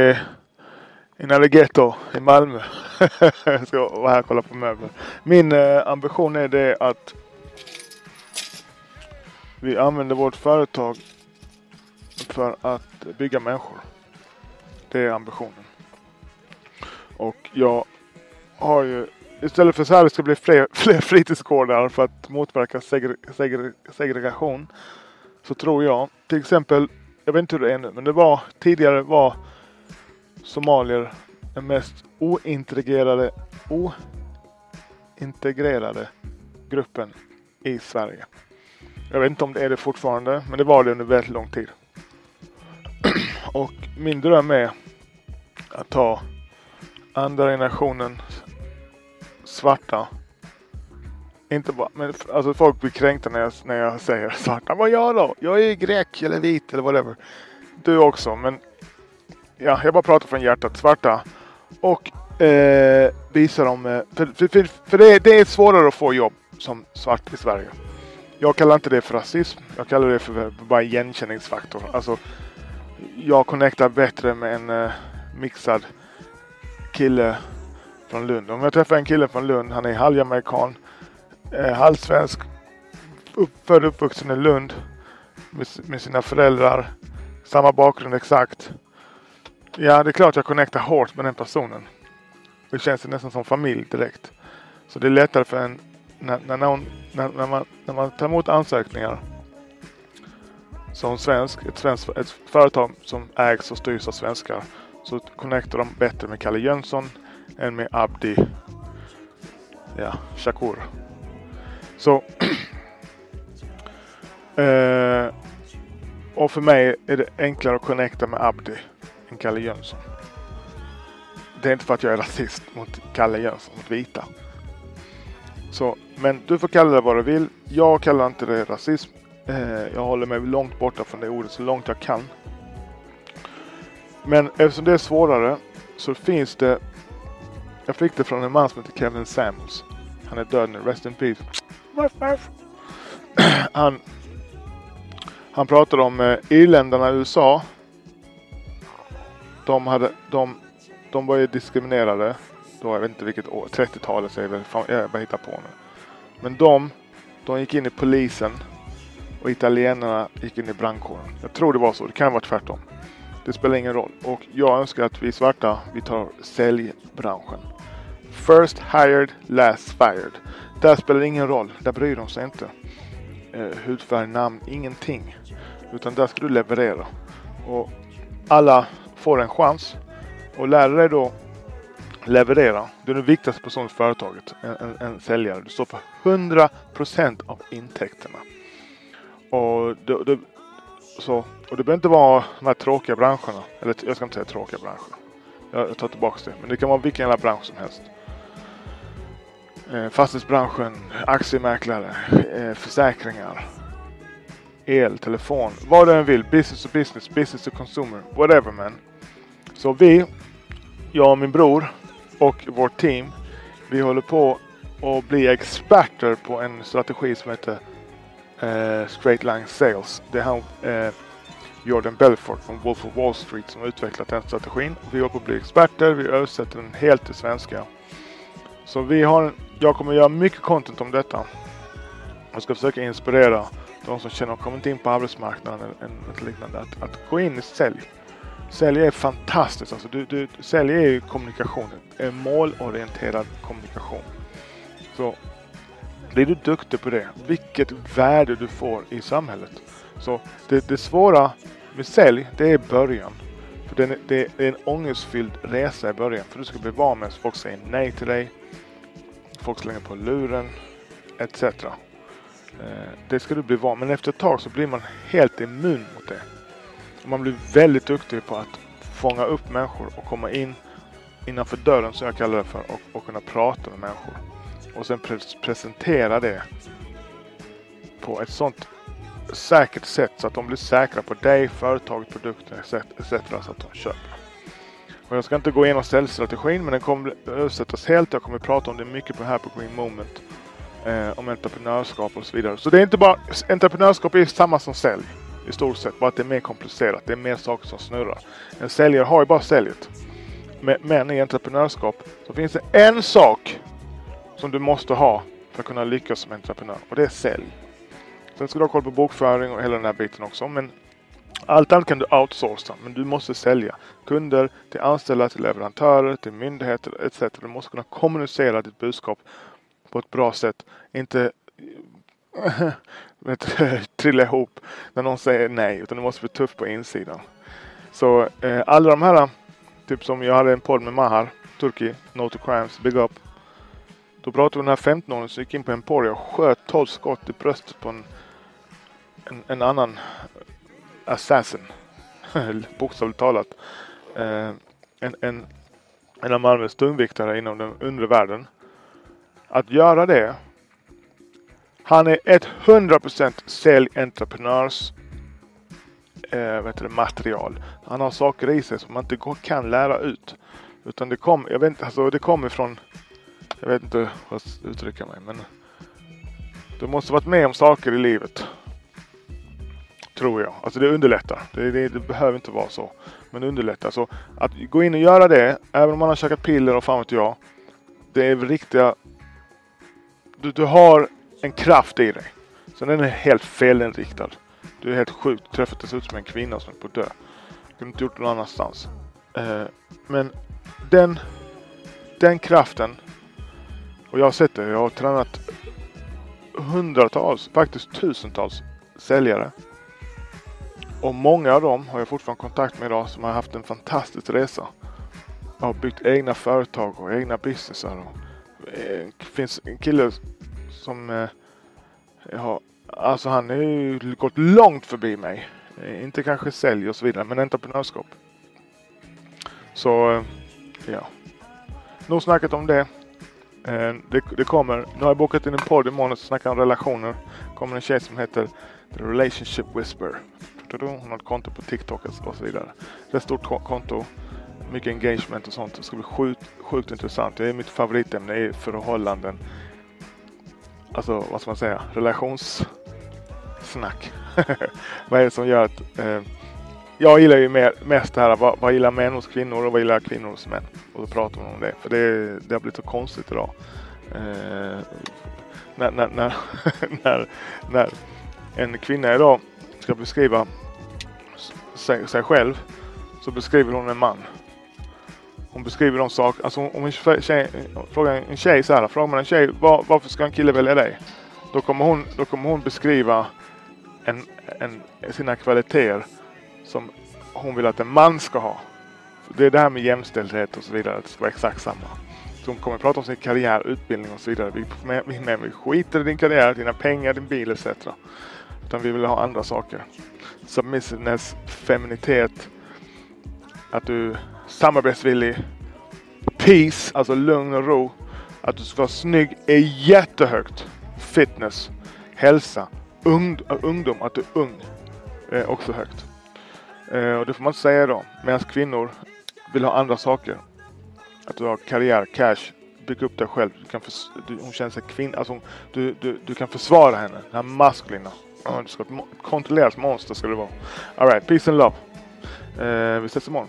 Eh, i Nalleghetto i Malmö. jag ska vara här och kolla på möbler. Min eh, ambition är det att vi använder vårt företag för att bygga människor. Det är ambitionen. Och jag har ju istället för så här det ska bli fler, fler fritidsgårdar för att motverka segre, segre, segregation. Så tror jag till exempel, jag vet inte hur det är nu, men det var tidigare var somalier är mest ointegrerade, ointegrerade gruppen i Sverige. Jag vet inte om det är det fortfarande, men det var det under väldigt lång tid. Och min dröm är att ta andra generationen svarta. Inte bara, men alltså folk blir kränkta när jag, när jag säger svarta. Vad jag då? Jag är grek eller vit eller whatever. Du också, men ja, jag bara pratar från hjärtat. Svarta. Och eh, visar dem, eh, för, för, för, för det, det är svårare att få jobb som svart i Sverige. Jag kallar inte det för rasism. Jag kallar det för bara igenkänningsfaktor. Alltså, jag connectar bättre med en eh, mixad kille från Lund. Om jag träffar en kille från Lund, han är halvamerikan, eh, halvsvensk, upp, född och uppvuxen i Lund med, med, sina föräldrar, samma bakgrund exakt. Ja, det är klart jag connectar hårt med den personen. Det känns nästan som familj direkt. Så det är lättare för en när, när, någon, när, när, man, när man tar emot ansökningar som svensk, ett, svensk, ett företag som ägs och styrs av svenskar så connectar de bättre med Kalle Jönsson än med Abdi ja, Shakur. Så eh, och för mig är det enklare att connecta med Abdi än Kalle Jönsson. Det är inte för att jag är rasist mot Kalle Jönsson, mot vita. Så, men du får kalla det vad du vill. Jag kallar inte det rasism. Eh, jag håller mig långt borta från det ordet så långt jag kan. Men eftersom det är svårare så finns det. Jag fick det från en man som heter Kevin Samuels. Han är död nu. Rest in peace. Han, han pratade om eh, irländarna i USA. De, hade, de, de var ju diskriminerade då, jag vet inte vilket år, 30-talet säger väl, fan, jag bara hittar på nu. Men de, de gick in i polisen och italienarna gick in i brandkåren. Jag tror det var så, det kan vara tvärtom. Det spelar ingen roll. Och jag önskar att vi svarta, vi tar säljbranschen. First hired, last fired. Där spelar det ingen roll, där bryr de sig inte. Eh, hudfärg, namn, ingenting. Utan där ska du leverera. Och alla får en chans. Och lär dig då leverera. Du är den viktigaste personen i företaget. En, en, en, säljare. Du står för 100% av intäkterna. Och det, det, så, och det behöver inte vara de här tråkiga branscherna. Eller jag ska inte säga tråkiga branscher. Jag, jag tar tillbaka det. Men det kan vara vilken jävla bransch som helst. Eh, fastighetsbranschen, aktiemäklare, eh, försäkringar, el, telefon, vad du än vill. Business to business, business to consumer, whatever man. Så vi, jag och min bror, och vårt team. Vi håller på att bli experter på en strategi som heter eh, Straight Line Sales. Det är han eh, Jordan Belfort från Wolf of Wall Street som har utvecklat den strategin. Vi håller på att bli experter. Vi översätter den helt till svenska. Så vi har, jag kommer göra mycket content om detta. Jag ska försöka inspirera de som känner att de kommit in på arbetsmarknaden eller något liknande att, att gå in i sälj. Sälj är fantastiskt. Alltså, du, du, sälj är ju kommunikation. En målorienterad kommunikation. Så blir du duktig på det, vilket värde du får i samhället. Så det, det svåra med sälj, det är början. För det är, det är en ångestfylld resa i början. För du ska bli van med att folk säger nej till dig. Folk slänger på luren. Etc. Eh, det ska du bli van Men efter ett tag så blir man helt immun mot det man blir väldigt duktig på att fånga upp människor och komma in innanför dörren som jag kallar det för och, och kunna prata med människor. Och sen pre presentera det på ett sånt säkert sätt så att de blir säkra på dig, företaget, produkten etc. så att de köper. Och jag ska inte gå igenom säljstrategin men den kommer översättas helt. Jag kommer prata om det mycket på här på Green Moment. Eh, om entreprenörskap och så vidare. Så det är inte bara entreprenörskap är samma som sälj i stort sett. Bara att det är mer komplicerat. Det är mer saker som snurrar. En säljare har ju bara säljet. Men i entreprenörskap så finns det en sak som du måste ha för att kunna lyckas som entreprenör och det är sälj. Sen ska du ha koll på bokföring och hela den här biten också. Men allt annat kan du outsourca, men du måste sälja. Kunder, till anställda, till leverantörer, till myndigheter etc. Du måste kunna kommunicera ditt budskap på ett bra sätt. Inte trilla ihop när någon säger nej, utan du måste bli tuff på insidan. Så eh, alla de här, typ som jag hade en podd med Mahar, Turki, No to Crimes, Big Up. Då pratade vi om den här 15-åringen som gick in på Emporia och sköt 12 skott i bröstet på en, en, en annan assassin. Bokstavligt talat. Eh, en, en, en av Malmös tungviktare inom den undre världen. Att göra det. Han är 100% säljentreprenörs eh, vet du, material. Han har saker i sig som man inte kan lära ut. Utan det kommer, jag vet inte, alltså det kommer från, jag vet inte hur jag ska uttrycka mig men du måste varit med om saker i livet Tror jag. Alltså det underlättar. Det, det, det, behöver inte vara så. Men det underlättar. Så att gå in och göra det, även om man har käkat piller och fan vet jag. Det är riktiga... Du, du har en kraft i dig. Så den är helt felinriktad. Du är helt sjuk. Du träffat dessutom en kvinna som är på att dö. Du kunde inte gjort det någon annanstans. Eh, men den, den kraften. Och jag har sett det. Jag har tränat hundratals, faktiskt tusentals säljare och många av dem har jag fortfarande kontakt med idag som har haft en fantastisk resa. Jag Har byggt egna företag och egna businessar. Och det finns en kille som eh, har, alltså han har ju gått långt förbi mig. Eh, inte kanske sälj och så vidare, men entreprenörskap. Så, eh, ja. Nog snackat om det. Eh, det, det kommer. Nu har jag bokat in en podd imorgon och snackar om relationer. Kommer en tjej som heter The Relationship Whisper. Hon har ett konto på TikTok och så vidare. Det är ett stort konto. Mycket engagement och sånt. Det ska bli sjukt, sjukt intressant. Det är mitt favoritämne är förhållanden. Alltså vad ska man säga? Relationssnack. vad är det som gör att eh, jag gillar ju mer, mest det här vad, vad gillar män hos kvinnor och vad gillar kvinnor hos män? Och då pratar man om det. För det, det har blivit så konstigt idag. Eh, när, när, när, när, när en kvinna idag ska beskriva sig, sig själv så beskriver hon en man. Beskriver de saker, alltså om en tjej, frågar en tjej så här, frågar man en tjej var, varför ska en kille välja dig? Då kommer hon, då kommer hon beskriva en, en, sina kvaliteter som hon vill att en man ska ha. Det är det här med jämställdhet och så vidare, att det ska vara exakt samma. Så hon kommer prata om sin karriär, utbildning och så vidare. Vi, vi, vi, vi skiter i din karriär, dina pengar, din bil etc. Utan vi vill ha andra saker. Submissiveness, feminitet, att du är samarbetsvillig, peace, alltså lugn och ro. Att du ska vara snygg är jättehögt. Fitness, hälsa, ung, äh, ungdom, att du är ung är också högt. Eh, och det får man inte säga då. Medan kvinnor vill ha andra saker. Att du har karriär, cash, bygga upp dig själv. Du kan du, hon känner sig kvinna. Alltså, du, du, du kan försvara henne. Den här maskulina. Du ska ett kontrollerat monster ska du vara. Alright, peace and love. Eh, vi ses imorgon.